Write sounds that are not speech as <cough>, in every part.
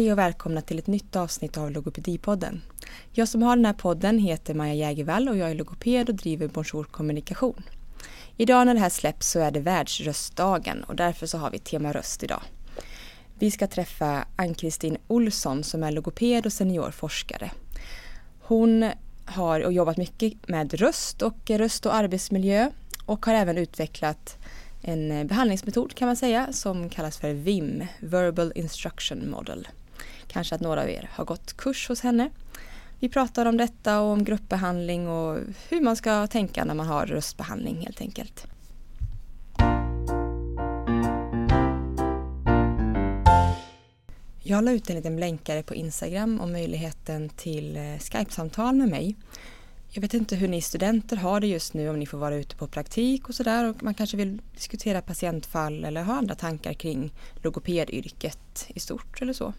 Hej och välkomna till ett nytt avsnitt av Logopedipodden. Jag som har den här podden heter Maja Jägervall och jag är logoped och driver Bonjour Kommunikation. Idag när det här släpps så är det världsröstdagen och därför så har vi tema röst idag. Vi ska träffa Ann-Kristin Olsson som är logoped och seniorforskare. Hon har jobbat mycket med röst och röst och arbetsmiljö och har även utvecklat en behandlingsmetod kan man säga som kallas för VIM, Verbal Instruction Model. Kanske att några av er har gått kurs hos henne. Vi pratar om detta och om gruppbehandling och hur man ska tänka när man har röstbehandling helt enkelt. Jag la ut en liten blänkare på Instagram om möjligheten till eh, Skype-samtal med mig. Jag vet inte hur ni studenter har det just nu om ni får vara ute på praktik och sådär och man kanske vill diskutera patientfall eller ha andra tankar kring logopedyrket i stort eller så.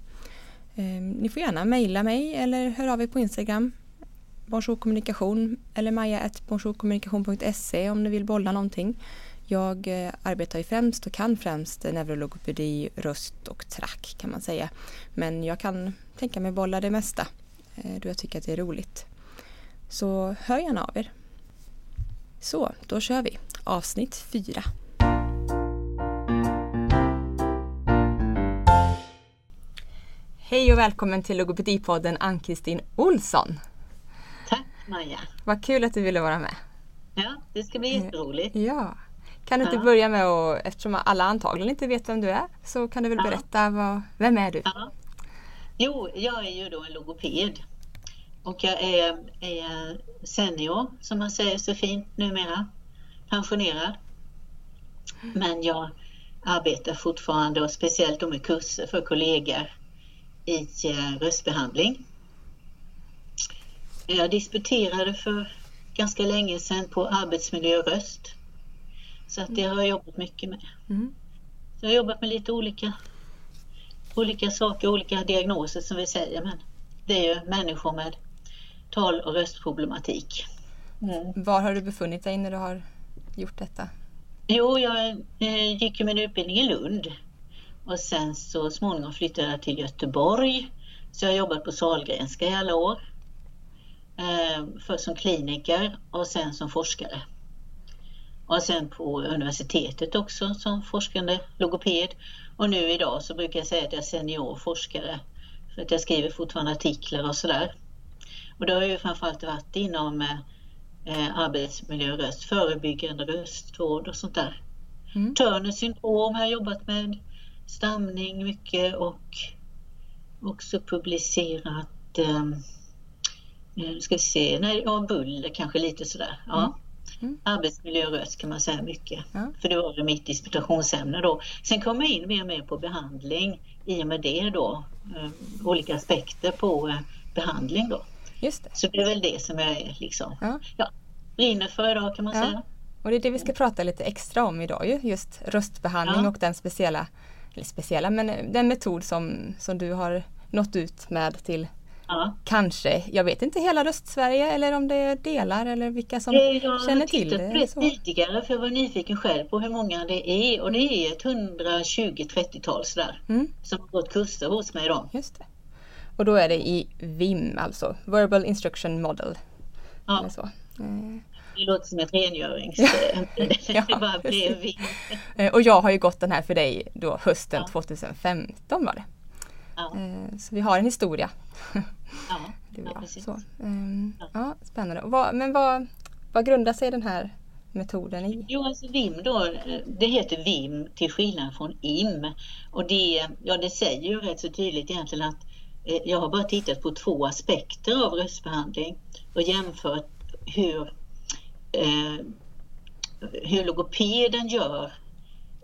Ehm, ni får gärna mejla mig eller höra av er på Instagram Bonjour kommunikation eller maja.bonjourkommunikation.se om ni vill bolla någonting. Jag eh, arbetar ju främst och kan främst neurologopedi, röst och track kan man säga. Men jag kan tänka mig bolla det mesta eh, då jag tycker att det är roligt. Så hör gärna av er. Så, då kör vi. Avsnitt 4. Hej och välkommen till Logopedipodden Ann-Kristin Olsson. Tack Maja. Vad kul att du ville vara med. Ja, det ska bli jätteroligt. Ja. Kan du inte ja. börja med att, eftersom alla antagligen inte vet vem du är, så kan du väl berätta, vad, vem är du? Ja. Jo, jag är ju då en logoped och jag är, är senior, som man säger så fint numera, pensionerad. Men jag arbetar fortfarande och speciellt då med kurser för kollegor i eh, röstbehandling. Jag disputerade för ganska länge sedan på arbetsmiljö och röst. Så att det har jag jobbat mycket med. Mm. Jag har jobbat med lite olika, olika saker, olika diagnoser som vi säger. Men det är ju människor med tal och röstproblematik. Mm. Var har du befunnit dig när du har gjort detta? Jo, jag eh, gick ju min utbildning i Lund och sen så småningom flyttade jag till Göteborg. Så jag har jobbat på Sahlgrenska i alla år. Eh, först som kliniker och sen som forskare. Och sen på universitetet också som forskande logoped. Och nu idag så brukar jag säga att jag är senior forskare. För att jag skriver fortfarande artiklar och sådär. Och det har ju framförallt varit inom eh, arbetsmiljö, röst, förebyggande röstvård och sånt där. Mm. Turners syndrom har jag jobbat med, stamning mycket och också publicerat eh, ska vi se, nej, ja, buller kanske lite sådär. Ja. Mm. Mm. Arbetsmiljö och röst kan man säga mycket. Ja. För det var ju mitt disputationsämne då. Sen kom jag in mer och mer på behandling i och med det då. Eh, olika aspekter på eh, behandling då. Just det. Så det är väl det som jag är liksom, ja. Ja, brinner för idag kan man ja. säga. Och det är det vi ska prata lite extra om idag ju, just röstbehandling och den speciella, eller speciella, men den metod som, som du har nått ut med till Ja. Kanske, jag vet inte hela Röstsverige eller om det är delar eller vilka som jag känner till det. Jag har tittat på det tidigare för jag var nyfiken själv på hur många det är och det är ett 120-30-tal sådär mm. som har gått kurser hos mig då. Just det. Och då är det i VIM alltså, Verbal Instruction Model. Ja. Så. Eh. Det låter som ett rengörings... ja, <laughs> det bara. Eh, och jag har ju gått den här för dig då hösten ja. 2015 var det. Ja. Eh, så vi har en historia. Ja, <laughs> ja precis. Så. Ehm, ja, spännande. Men vad, vad grundar sig den här metoden i? Jo, alltså VIM då, det heter VIM till skillnad från IM. Och det, ja, det säger ju rätt så tydligt egentligen att Eh, jag har bara tittat på två aspekter av röstbehandling och jämfört hur, eh, hur logopeden gör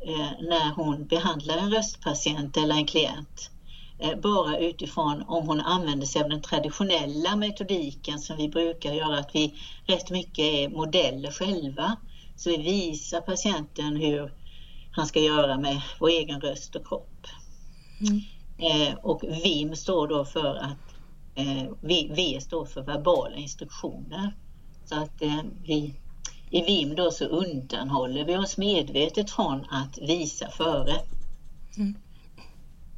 eh, när hon behandlar en röstpatient eller en klient. Eh, bara utifrån om hon använder sig av den traditionella metodiken som vi brukar göra, att vi rätt mycket är modeller själva. Så vi visar patienten hur han ska göra med vår egen röst och kropp. Mm. Eh, och VIM står då för att eh, v, v, står för verbala instruktioner. Så att eh, vi i VIM då så undanhåller vi oss medvetet från att visa före. Mm.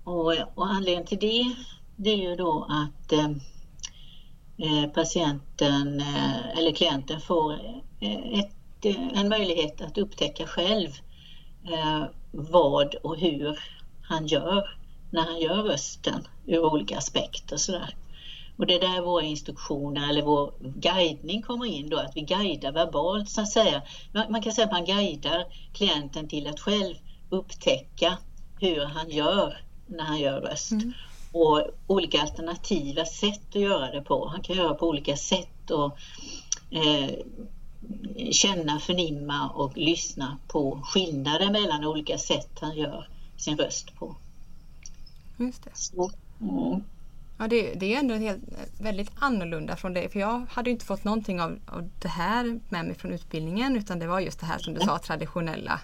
och, och anledningen till det, det är ju då att eh, eh patienten eh, eller klienten får eh, ett, en möjlighet att upptäcka själv eh, vad och hur han gör när han gör rösten ur olika aspekter. Sådär. Och det är där våra instruktioner eller vår guidning kommer in då, att vi guidar verbalt så att säga. Man kan säga att man guidar klienten till att själv upptäcka hur han gör när han gör röst. Mm. Och olika alternativa sätt att göra det på. Han kan göra på olika sätt och eh, känna, förnimma och lyssna på skillnader mellan olika sätt han gör sin röst på. Just det. Så, mm. Ja, det, det, är ändå helt, väldigt annorlunda från det. För jag hade inte fått någonting av, av det här med mig från utbildningen utan det var just det här som du sa, traditionella.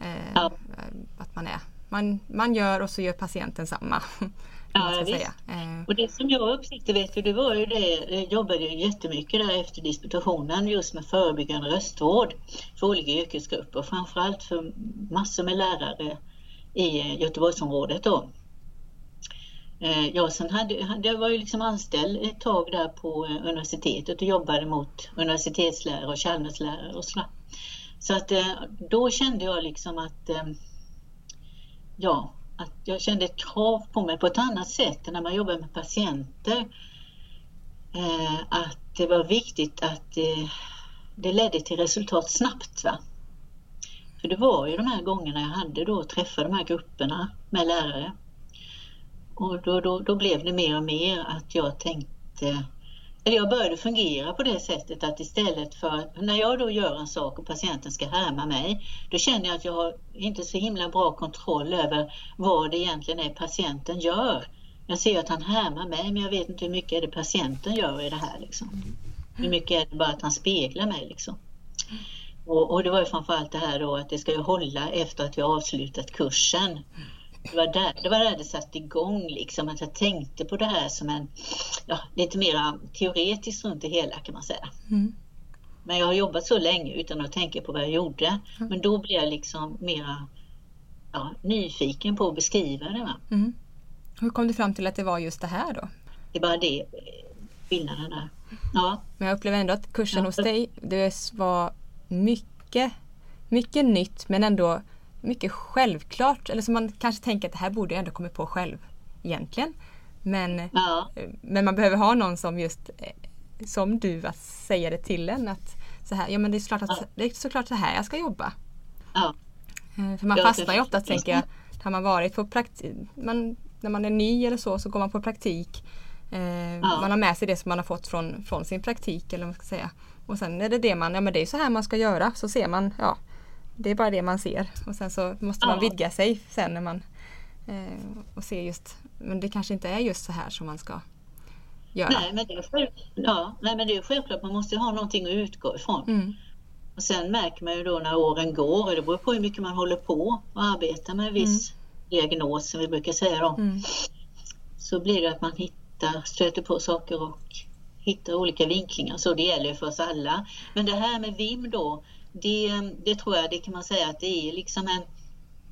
Eh, ja. Att man är man, man gör och så gör patienten samma. <laughs> Ja, säga. Eh. Och det som jag upptäckte, vet du, det var ju det, jag jobbade ju jättemycket där efter disputationen just med förebyggande röstvård för olika yrkesgrupper, framförallt för massor med lärare i Göteborgsområdet då. Eh, ja, sen hade, jag var ju liksom anställd ett tag där på eh, universitetet och jobbade mot universitetslärare och Chalmerslärare och sådär. Så att eh, då kände jag liksom att ja, att jag kände ett krav på mig på ett annat sätt än när man jobbar med patienter. Att det var viktigt att det ledde till resultat snabbt. Va? För det var ju de här gångerna jag hade då träffat de här grupperna med lärare. Och då, då, då blev det mer och mer att jag tänkte eller jag började fungera på det sättet att istället för när jag då gör en sak och patienten ska härma mig, då känner jag att jag har inte så himla bra kontroll över vad det egentligen är patienten gör. Jag ser att han härmar mig men jag vet inte hur mycket är det patienten gör i det här. Liksom. Hur mycket är det bara att han speglar mig liksom. Och, och det var ju framförallt det här då att det ska ju hålla efter att vi har avslutat kursen. Det var där det, var där det satte igång, liksom, att jag tänkte på det här som en, ja, lite mer teoretiskt runt det hela kan man säga. Mm. Men jag har jobbat så länge utan att tänka på vad jag gjorde. Mm. Men då blev jag liksom mera ja, nyfiken på att beskriva det. Mm. Hur kom du fram till att det var just det här då? Det är bara det, skillnaden där. Ja. Men jag upplever ändå att kursen ja. hos dig, det var mycket, mycket nytt men ändå mycket självklart. Eller som man kanske tänker att det här borde jag ändå kommit på själv egentligen. Men, ja. men man behöver ha någon som just eh, som du att säga det till en att så här, ja men det är såklart, att, ja. det är såklart så här jag ska jobba. Ja. Eh, för man fastnar ju ofta tänker jag, har man varit på praktik, man, när man är ny eller så så går man på praktik. Eh. Man har med sig det som man har fått från, från sin praktik eller vad man ska säga. Och sen är det det man, ja men det är så här man ska göra. Så ser man, ja det är bara det man ser och sen så måste man vidga sig sen när man eh, och se just, men det kanske inte är just så här som man ska göra. Nej men det är, själv, ja, nej, men det är självklart, man måste ha någonting att utgå ifrån. Mm. Och sen märker man ju då när åren går, och det beror på hur mycket man håller på och arbetar med en viss mm. diagnos som vi brukar säga då. Mm. Så blir det att man hittar, stöter på saker och hittar olika vinklingar. Så det gäller för oss alla. Men det här med VIM då, det, det tror jag, det kan man säga att det är liksom en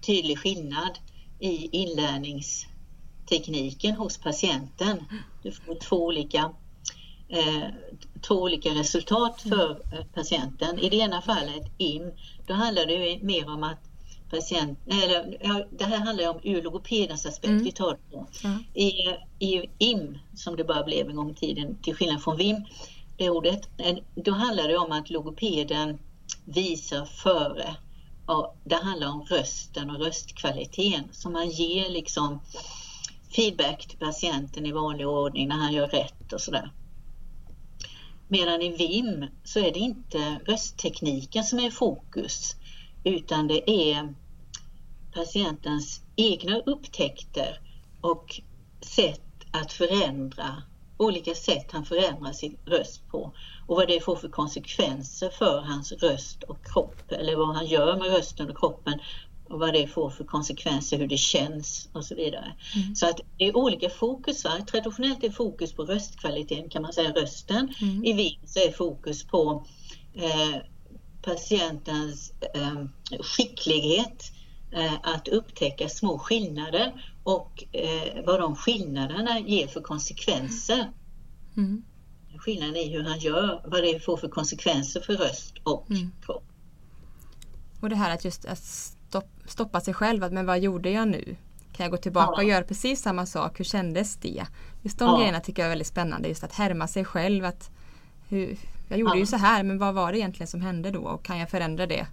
tydlig skillnad i inlärningstekniken hos patienten. Du får två olika, eh, två olika resultat för patienten. I det ena fallet, IM, då handlar det mer om att patient, eller, ja, det här handlar om ur logopedens aspekt, mm. vi tar på. Mm. I, I IM, som det bara blev en gång i tiden, till skillnad från VIM, det ordet, eh, då handlar det om att logopeden visar före. Och det handlar om rösten och röstkvaliteten. Så man ger liksom feedback till patienten i vanlig ordning när han gör rätt och sådär. Medan i VIM så är det inte rösttekniken som är i fokus utan det är patientens egna upptäckter och sätt att förändra, olika sätt han förändrar sin röst på och vad det får för konsekvenser för hans röst och kropp eller vad han gör med rösten och kroppen och vad det får för konsekvenser, hur det känns och så vidare. Mm. Så att det är olika fokus. Va? Traditionellt är fokus på röstkvaliteten kan man säga, rösten. Mm. I VIM så är fokus på eh, patientens eh, skicklighet eh, att upptäcka små skillnader och eh, vad de skillnaderna ger för konsekvenser. Mm. Skillnaden i hur han gör, vad det får för konsekvenser för röst och Mm. kropp. Och det här att just att stopp, stoppa sig själv, att men vad gjorde jag nu? Kan jag gå tillbaka Ja. och göra precis samma sak? Hur kändes det? Just de Ja. grejerna tycker jag är väldigt spännande. Just att härma sig själv. Att hur, jag gjorde Ja. ju så här, men vad var det egentligen som hände då? Och kan jag förändra det?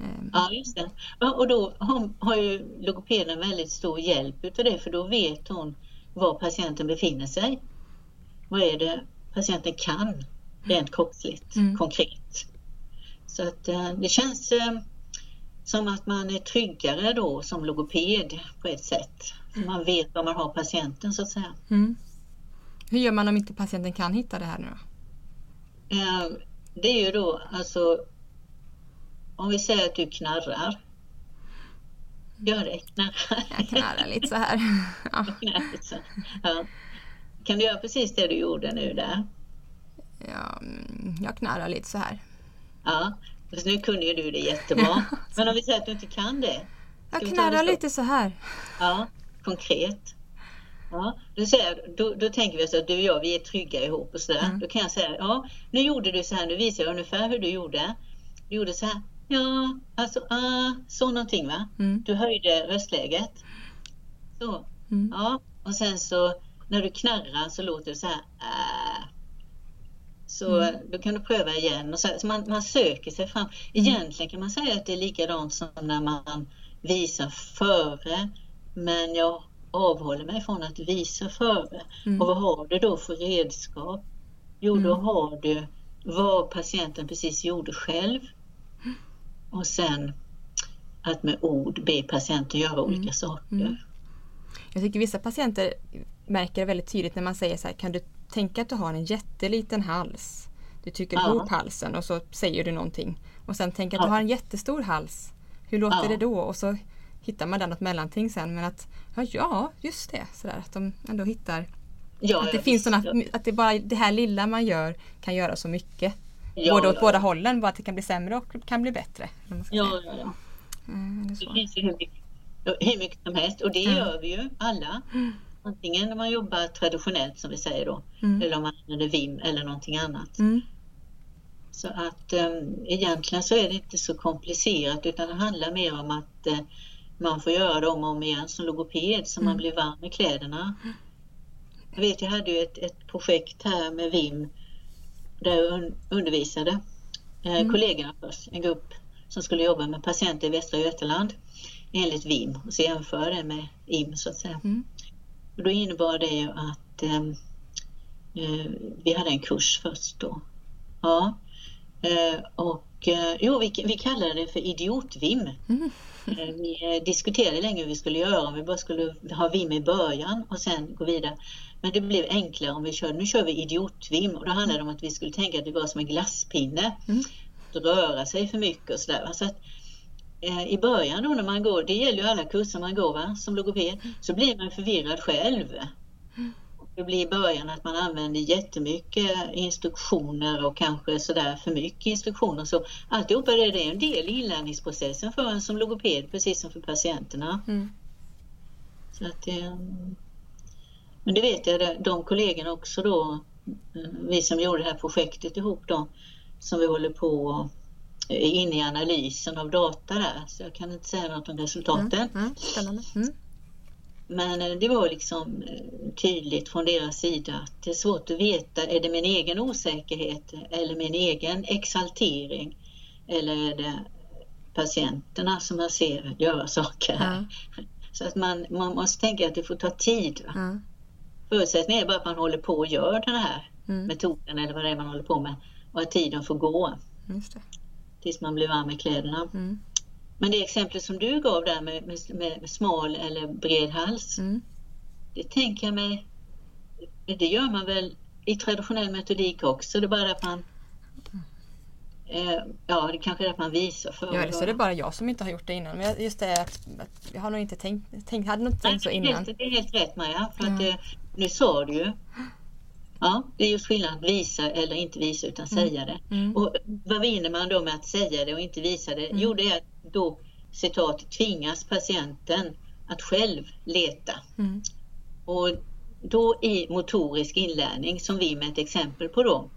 Ehm, Ja, just det. Och då har, har ju logopeden väldigt stor hjälp utav det för då vet hon var patienten befinner sig. Vad är det patienten kan rent kroppsligt, Mm. konkret. Så att eh, det känns eh, som att man är tryggare då som logoped på ett sätt. För man vet var man har patienten så att säga. Mm. Hur gör man om inte patienten kan hitta det här nu då? Eh, Det är ju då alltså om vi säger att du knarrar. Gör det, knarrar. <laughs> Jag knarrar lite så här. Ja. Kan du göra precis det du gjorde nu där? Ja, mm, jag knarrar lite så här. Ja, så nu kunde ju du det jättebra. <laughs> Men om vi säger att du inte kan det? Jag knarrar lite så här. Ja, konkret. Ja, då, säger, då, då tänker vi så att du och jag vi är trygga ihop och sådär. Mm. Då kan jag säga, ja nu gjorde du så här, nu visar jag ungefär hur du gjorde. Du gjorde så här, ja, alltså, ah, så någonting va? Mm. Du höjde röstläget. Så, Mm. Ja, och sen så när du knarrar så låter det så här. Äh. Så Mm. då kan du pröva igen. Och så, så man, man söker sig fram. Egentligen kan man säga att det är likadant som när man visar före. Men jag avhåller mig från att visa före. Mm. Och vad har du då för redskap? Jo, då Mm. har du vad patienten precis gjorde själv. Och sen att med ord be patienten göra olika saker. Mm. Jag tycker vissa patienter märker det väldigt tydligt när man säger så här, kan du tänka att du har en jätteliten hals? Du trycker Ja. ihop halsen och så säger du någonting. Och sen tänker att du Ja. har en jättestor hals. Hur låter Ja. det då? Och så hittar man där något mellanting sen. Men att, ja, just det. Så där, att de ändå hittar Ja, att det finns såna, att det bara det här lilla man gör kan göra så mycket. Ja, Både åt ja, båda hållen, bara att det kan bli sämre och kan bli bättre. Ja, ja, ja. Mm, Det så. finns ju hur mycket, hur mycket som helst och det Mm. gör vi ju alla. Antingen när man jobbar traditionellt som vi säger då Mm. eller om man använder VIM eller någonting annat. Mm. Så att um, egentligen så är det inte så komplicerat utan det handlar mer om att eh, man får göra det om och om igen som logoped så man Mm. blir varm i kläderna. Jag vet, jag hade ju ett, ett projekt här med VIM där jag un, undervisade eh, Mm. kollegorna först, en grupp som skulle jobba med patienter i Västra Götaland enligt VIM och så jämföra det med IM så att säga. Mm. Och då innebar det ju att ehm, eh, vi hade en kurs först då. Ja. Eh, och eh, jo, vi, vi kallade det för idiot-VIM. Mm. Eh, Vi eh, diskuterade länge hur vi skulle göra, om vi bara skulle ha VIM i början och sen gå vidare. Men det blev enklare om vi körde, nu kör vi idiot-VIM och då handlade det om att vi skulle tänka att det var som en glasspinne. Mm. Att röra sig för mycket och sådär. Så att, eh, I början då när man går, det gäller ju alla kurser man går va, som logoped, så blir man förvirrad själv. Det blir i början att man använder jättemycket instruktioner och kanske sådär för mycket instruktioner. Så alltihopa det, det är en del i inlärningsprocessen för en som logoped precis som för patienterna. Mm. Så att, eh, men det vet jag, de kollegorna också då, eh, vi som gjorde det här projektet ihop då, som vi håller på är inne i analysen av data där, så jag kan inte säga något om resultaten. Mm. Spännande. Mm. Men eh, det var liksom eh, tydligt från deras sida att det är svårt att veta, är det min egen osäkerhet eller min egen exaltering eller är det patienterna som man ser göra <laughs> saker här? Så att man, man måste tänka att det får ta tid. Va? Ja. Förutsättningen är bara att man håller på och gör den här Mm. metoden eller vad det är man håller på med och att tiden får gå tills man blir varm i kläderna. Mm. Men det exempel som du gav där med, med, med smal eller bred hals, Mm. det tänker jag mig, det gör man väl i traditionell metodik också, det är bara att man eh, Ja, det kanske är att man visar för Ja, eller så är det bara jag som inte har gjort det innan. Men just det att, att jag har nog inte tänkt, tänkt hade nog inte tänkt så innan. Det är helt, det är helt rätt Maja, för att Ja. eh, nu sa du ju Ja, det är just skillnaden att visa eller inte visa utan säga det. Mm. Och vad vinner man då med att säga det och inte visa det? Mm. Jo, det är att då citat tvingas patienten att själv leta. Mm. Och då i motorisk inlärning, som vi med ett exempel på då,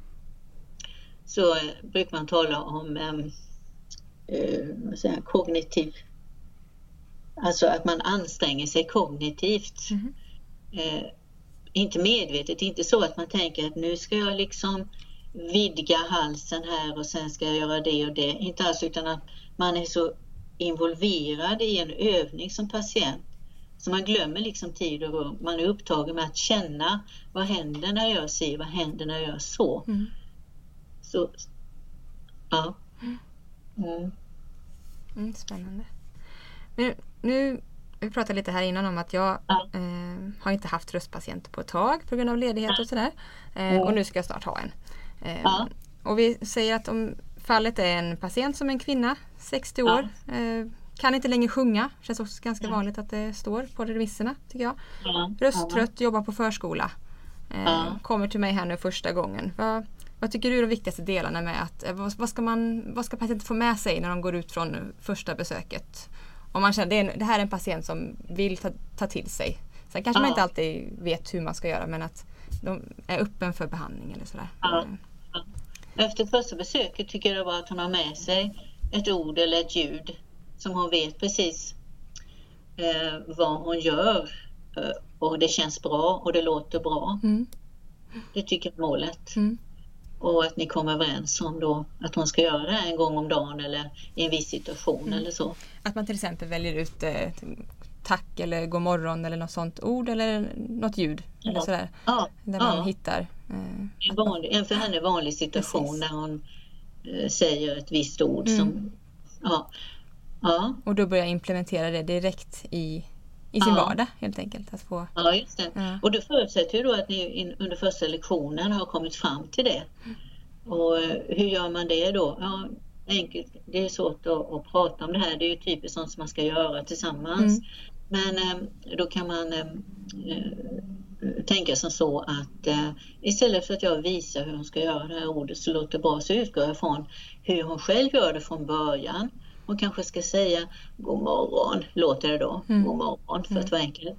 så brukar man tala om eh, vad säger, kognitiv, alltså att man anstränger sig kognitivt. Mm. Eh, inte medvetet, inte så att man tänker att nu ska jag liksom vidga halsen här och sen ska jag göra det och det. Inte alls utan att man är så involverad i en övning som patient så man glömmer liksom tid och rum. Man är upptagen med att känna vad händer när jag si, vad händer när jag gör så. Mm. Så, ja. Mm. Mm, spännande. Nu, nu, vi pratade lite här innan om att jag ja. eh, har inte haft röstpatienter på ett tag på grund av ledighet och sådär. Eh, och nu ska jag snart ha en. Eh, ja. Och vi säger att om fallet är en patient som är en kvinna, 60 år, ja. Eh, kan inte längre sjunga. Känns också ganska ja. vanligt att det står på remisserna tycker jag. Ja. Rösttrött, jobbar på förskola. Eh, kommer till mig här nu första gången. Vad, vad tycker du är de viktigaste delarna med att, eh, vad, vad, ska man, vad ska patienten få med sig när de går ut från första besöket? Om man känner det, det här är en patient som vill ta, ta till sig. Sen kanske man inte alltid vet hur man ska göra men att de är öppen för behandling eller sådär. Efter första besöket tycker jag var att hon har med sig ett ord eller ett ljud som hon vet precis eh, vad hon gör eh, och det känns bra och det låter bra. Mm. Det tycker jag är målet. Mm. Och att ni kommer överens om då att hon ska göra det en gång om dagen eller i en viss situation mm. eller så. Att man till exempel väljer ut eh, tack eller god morgon eller något sånt ord eller något ljud. Ja. Eller sådär, ja. Där man ja. hittar. Eh, en, vanlig, en för henne vanlig situation Precis. när hon eh, säger ett visst ord. Mm. Som, ja. Ja. Och då börja implementera det direkt i, i sin ja. vardag helt enkelt. Att få, ja, just det. Ja. Och det förutsätter ju då att ni under första lektionen har kommit fram till det. Och eh, hur gör man det då? Ja, enkelt. Det är svårt att, att prata om det här. Det är ju typiskt sånt som man ska göra tillsammans. Mm. Men eh, då kan man eh, tänka som så att eh, istället för att jag visar hur hon ska göra det här ordet så låter det bra så utgår jag från hur hon själv gör det från början. Hon kanske ska säga God morgon, låter det då. Mm. God morgon för att vara enkel.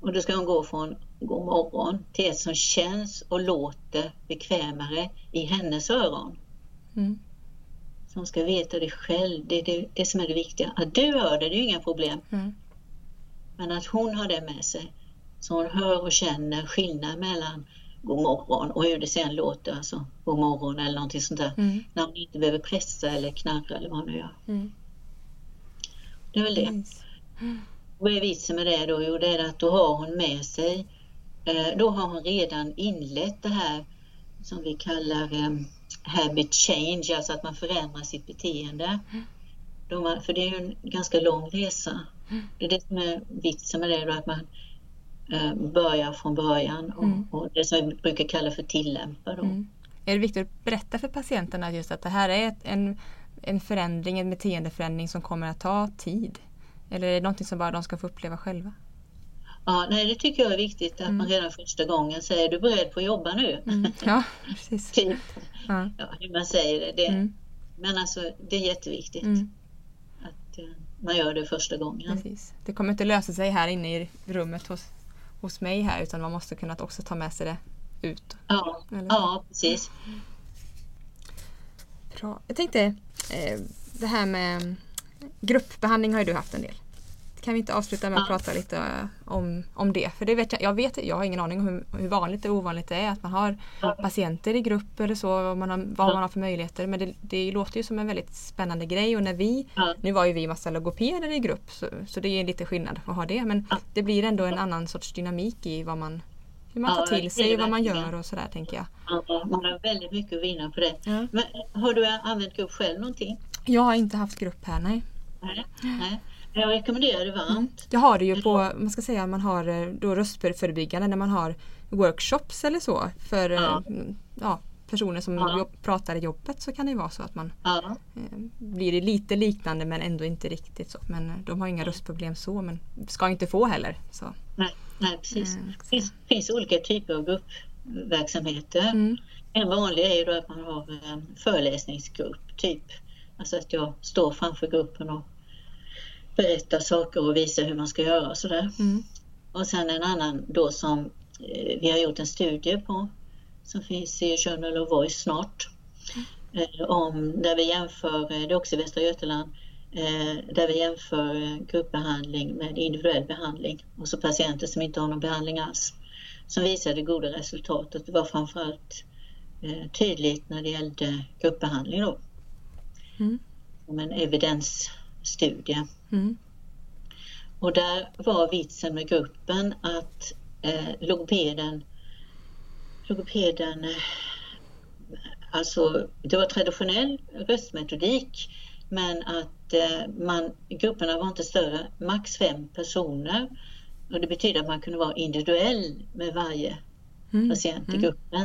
Och då ska hon gå från God morgon till ett som känns och låter bekvämare i hennes öron. Mm. Så hon ska veta det själv, det är det, det, som är det viktiga. Att du hör det, det är ju inga problem. Mm. Men att hon har det med sig. Så hon hör och känner skillnad mellan god morgon och hur det sen låter, alltså god morgon eller någonting sånt där. Mm. När hon inte behöver pressa eller knarra eller vad hon nu gör. Mm. Det är väl det. Mm. Vad är vitsen med det då? Jo, det är att då har hon med sig, eh, då har hon redan inlett det här som vi kallar um, habit change, alltså att man förändrar sitt beteende. Mm. Man, för det är ju en ganska lång resa. Det är det som är vitsen med det, då, att man Eh, börja från början och, mm. och, det som vi brukar kalla för tillämpa. Mm. Är det viktigt att berätta för patienterna just att det här är en, en förändring, en beteendeförändring som kommer att ta tid? Eller är det någonting som bara de ska få uppleva själva? Ja, nej, det tycker jag är viktigt att mm. man redan första gången säger, är du beredd på att jobba nu? Mm. <laughs> Ja, precis. typ. ja. Hur man säger det. det mm. Men alltså, det är jätteviktigt mm. att uh, man gör det första gången. Precis. Det kommer inte lösa sig här inne i rummet hos hos mig här utan man måste kunna också ta med sig det ut. Ja, ja precis. Bra. Jag tänkte eh, det här med gruppbehandling har ju du haft en del. Kan vi inte avsluta med att ja. prata lite om, om det? För det vet jag, jag, vet, jag har ingen aning om hur, hur vanligt eller ovanligt det är att man har ja. patienter i grupp eller så, vad man har, vad man har för möjligheter. Men det, det låter ju som en väldigt spännande grej och när vi, ja. nu var ju vi massa logopeder i grupp så, så det är lite skillnad att ha det men det blir ändå en annan sorts dynamik i vad man hur man tar till sig och vad man gör och sådär tänker jag. Ja, man har väldigt mycket att vinna på det. Men har du använt grupp själv någonting? Jag har inte haft grupp här, nej. nej, nej. Jag rekommenderar det varmt. Mm. Jag har det ju på, man ska säga man har eh, då röstförebyggande när man har workshops eller så för ja. Eh, ja personer som ja. jobb, pratar i jobbet så kan det vara så att man ja. eh, blir lite liknande men ändå inte riktigt så. Men de har inga röstproblem så men ska inte få heller. Så. Nej, nej precis. Det finns, finns, olika typer av gruppverksamheter. Mm. En vanlig är ju då att man har en föreläsningsgrupp, typ. Alltså att jag står framför gruppen och berätta saker och visa hur man ska göra och sådär. Mm. Och sen en annan då som eh, vi har gjort en studie på som finns i Journal of Voice snart. Eh, om, där vi jämför, eh, det är också i Västra Götaland, där vi jämför eh, gruppbehandling med individuell behandling och så patienter som inte har någon behandling alls. Som visade goda resultat och det var framförallt tydligt när det gällde gruppbehandling då. Mm. Som en evidensstudie. Mm. Och där var vitsen med gruppen att eh, logopeden, logopeden eh, alltså det var traditionell röstmetodik men att eh, man, grupperna var inte större, max fem personer. Och det betyder att man kunde vara individuell med varje Mm. patient i Mm. gruppen.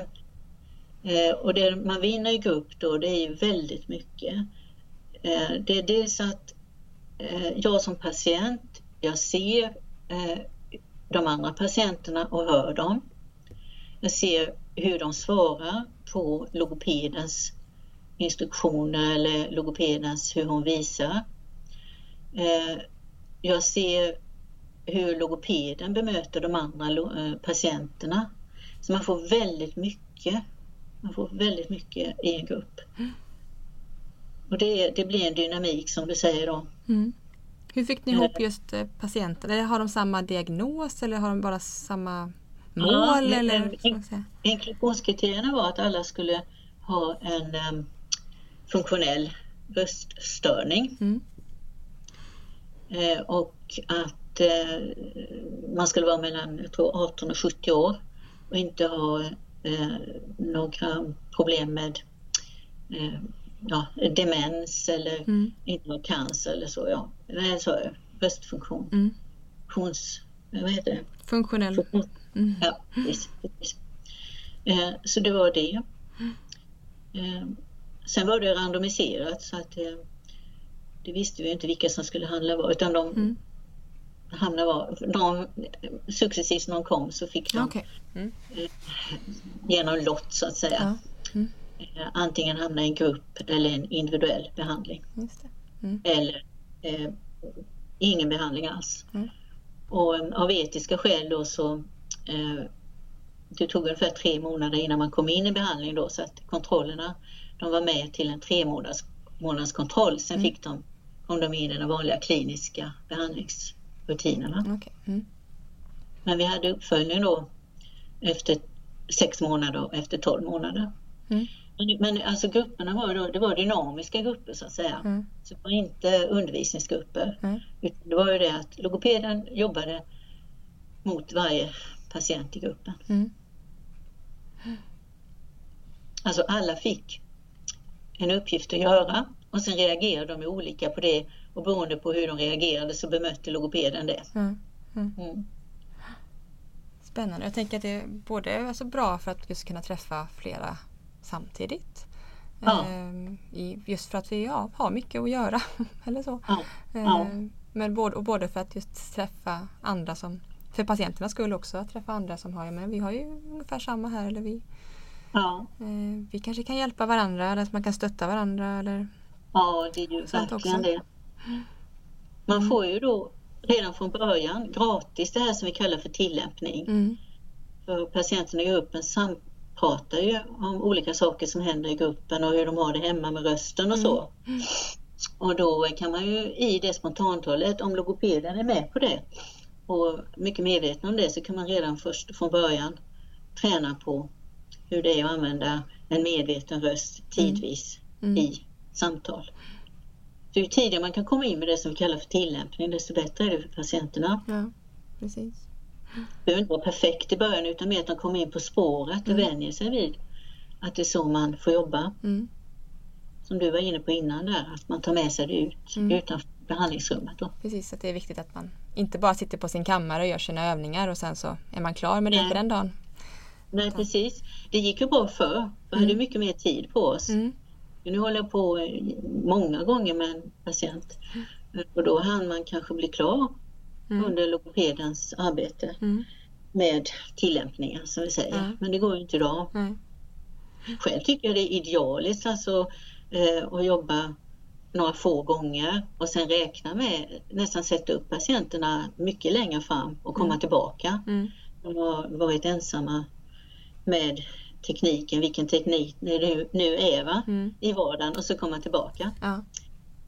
Eh, och det man vinner i grupp då det är ju väldigt mycket. Det är dels att Eh, jag som patient, jag ser eh, de andra patienterna och hör dem. Jag ser hur de svarar på logopedens instruktioner eller logopedens hur hon visar. Eh, jag ser hur logopeden bemöter de andra patienterna. Så man får väldigt mycket. Man får väldigt mycket i en grupp. Mm. Och det, det blir en dynamik som du säger då. Mm. Hur fick ni ihop just eh, patienten? Eller har de samma diagnos eller har de bara samma mål? Ja, eller? Inklusionskriterierna var att alla skulle ha en em, funktionell röststörning Mm. eh, och att eh, man skulle vara mellan jag tror 18 och 70 år och inte ha eh, några problem med eh, ja, demens eller Mm. inte ha cancer eller så. Ja. Nej, så. Röstfunktion. Mm. Funktions... Vad heter det? Funktionell. Funktions- Mm. Ja, precis. precis. Eh, så det var det. Eh, sen var det randomiserat så att eh, det visste vi inte vilka som skulle handla var utan de Mm. hamnade var. De, successivt när de kom så fick de Okej. Mm. genom lott så att säga Ja, eh, antingen hamna i en grupp eller en individuell behandling det. eller eh, ingen behandling alls. Mm. Och eh, av etiska skäl då så eh, det tog ungefär tre månader innan man kom in i behandling då så att kontrollerna de var med till en tre månaders, månaders kontroll. Sen Mm. fick de, kom de in i de vanliga kliniska behandlingsrutinerna. Okej. Mm. Men vi hade uppföljning då efter sex månader och efter tolv månader. Mm. Men, men alltså grupperna var, då, det var dynamiska grupper så att säga. Mm. Så det var inte undervisningsgrupper. Mm. Utan det var ju det att logopeden jobbade mot varje patient i gruppen. Mm. Alltså alla fick en uppgift att göra och sen reagerade de olika på det och beroende på hur de reagerade så bemötte logopeden det. Mm. Mm. Spännande. Jag tänker att det är både alltså bra för att just kunna träffa flera samtidigt. Ja. Ehm, just för att vi ja, har mycket att göra. <laughs> eller så. Ja. Ja. Ehm, men både, och både för att just träffa andra som för patienternas skull också, att träffa andra som har, ja, men vi har ju ungefär samma här eller vi, Ja. eh, vi kanske kan hjälpa varandra eller att man kan stötta varandra eller ja, det är ju verkligen också. det. Man får ju då redan från början gratis det här som vi kallar för tillämpning. mm, För patienterna i gruppen sampratar ju om olika saker som händer i gruppen och hur de har det hemma med rösten och så. Och då kan man ju i det spontantalet, om logopeden är med på det och mycket medveten om det, så kan man redan först från början träna på hur det är att använda en medveten röst tidvis Mm. i samtal. Så ju tidigare man kan komma in med det som vi kallar för tillämpning, desto bättre är det för patienterna. ja, precis. Det behöver inte vara perfekt i början utan mer att de kommer in på spåret och Mm. vänjer sig vid att det är så man får jobba. Mm, Som du var inne på innan där, att man tar med sig det ut Mm. utanför behandlingsrummet. Då. precis, att det är viktigt att man inte bara sitter på sin kammare och gör sina övningar och sen så är man klar med det Nej. för den dagen. Nej precis, det gick ju bra förr. Vi hade mycket mer tid på oss. Mm, Nu håller jag på många gånger med en patient och då hann man kanske bli klar Mm. under logopedens arbete mm, med tillämpningen som vi säger. Ja. Men det går ju inte idag. nej, Själv tycker jag det är idealiskt alltså, eh, att jobba några få gånger och sen räkna med nästan sätta upp patienterna mycket längre fram och komma Mm. tillbaka. Mm. De har varit ensamma med tekniken, vilken teknik det nu, nu är va? Mm. i vardagen och så komma tillbaka Ja,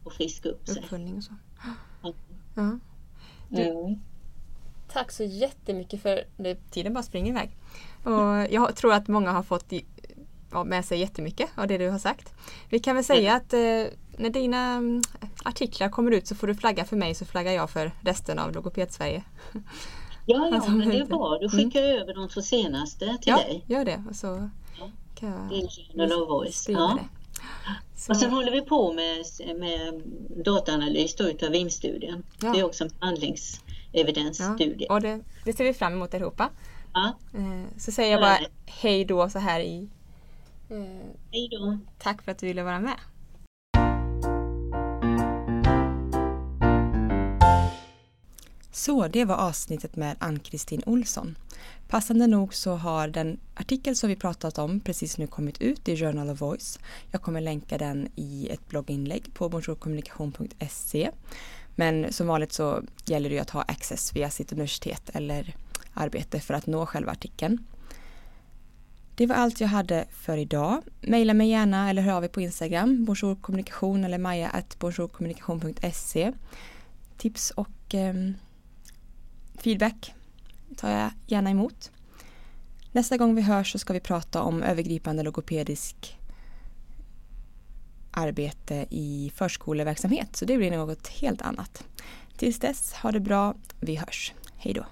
och friska upp sig. uppföljning och så. Ja. Ja. Mm. Tack så jättemycket för det. Tiden bara springer iväg. Och jag tror att många har fått ja, med sig jättemycket av det du har sagt. Vi kan väl säga att eh, när dina mm, artiklar kommer ut så får du flagga för mig så flaggar jag för resten av Logoped-Sverige. <laughs> Ja, ja, Alltså, men det är bra. Du skickar över de två senaste till Ja, dig. gör det. Och så Ja. kan jag Till Journal of Voice. Ja. det. Så, Och sen håller vi på med, med dataanalys då utav VIM-studien. Ja. Det är också en ja, behandlingsevidensstudie. och det, det ser vi fram emot allihopa. Ja. Eh, så säger jag bara hej då så här i eh, Hej då! Tack för att du ville vara med. Så det var avsnittet med Ann-Kristin Olsson. Passande nog så har den artikel som vi pratat om precis nu kommit ut i Journal of Voice. Jag kommer länka den i ett blogginlägg på bonjourkommunikation.se. Men som vanligt så gäller det ju att ha access via sitt universitet eller arbete för att nå själva artikeln. Det var allt jag hade för idag. Maila mig gärna eller hör av er på Instagram, bonjourkommunikation eller maja.bonjourkommunikation.se. Tips och eh, feedback tar jag gärna emot. Nästa gång vi hörs så ska vi prata om övergripande logopedisk arbete i förskoleverksamhet. Så det blir något helt annat. Tills dess, ha det bra. Vi hörs. Hej då.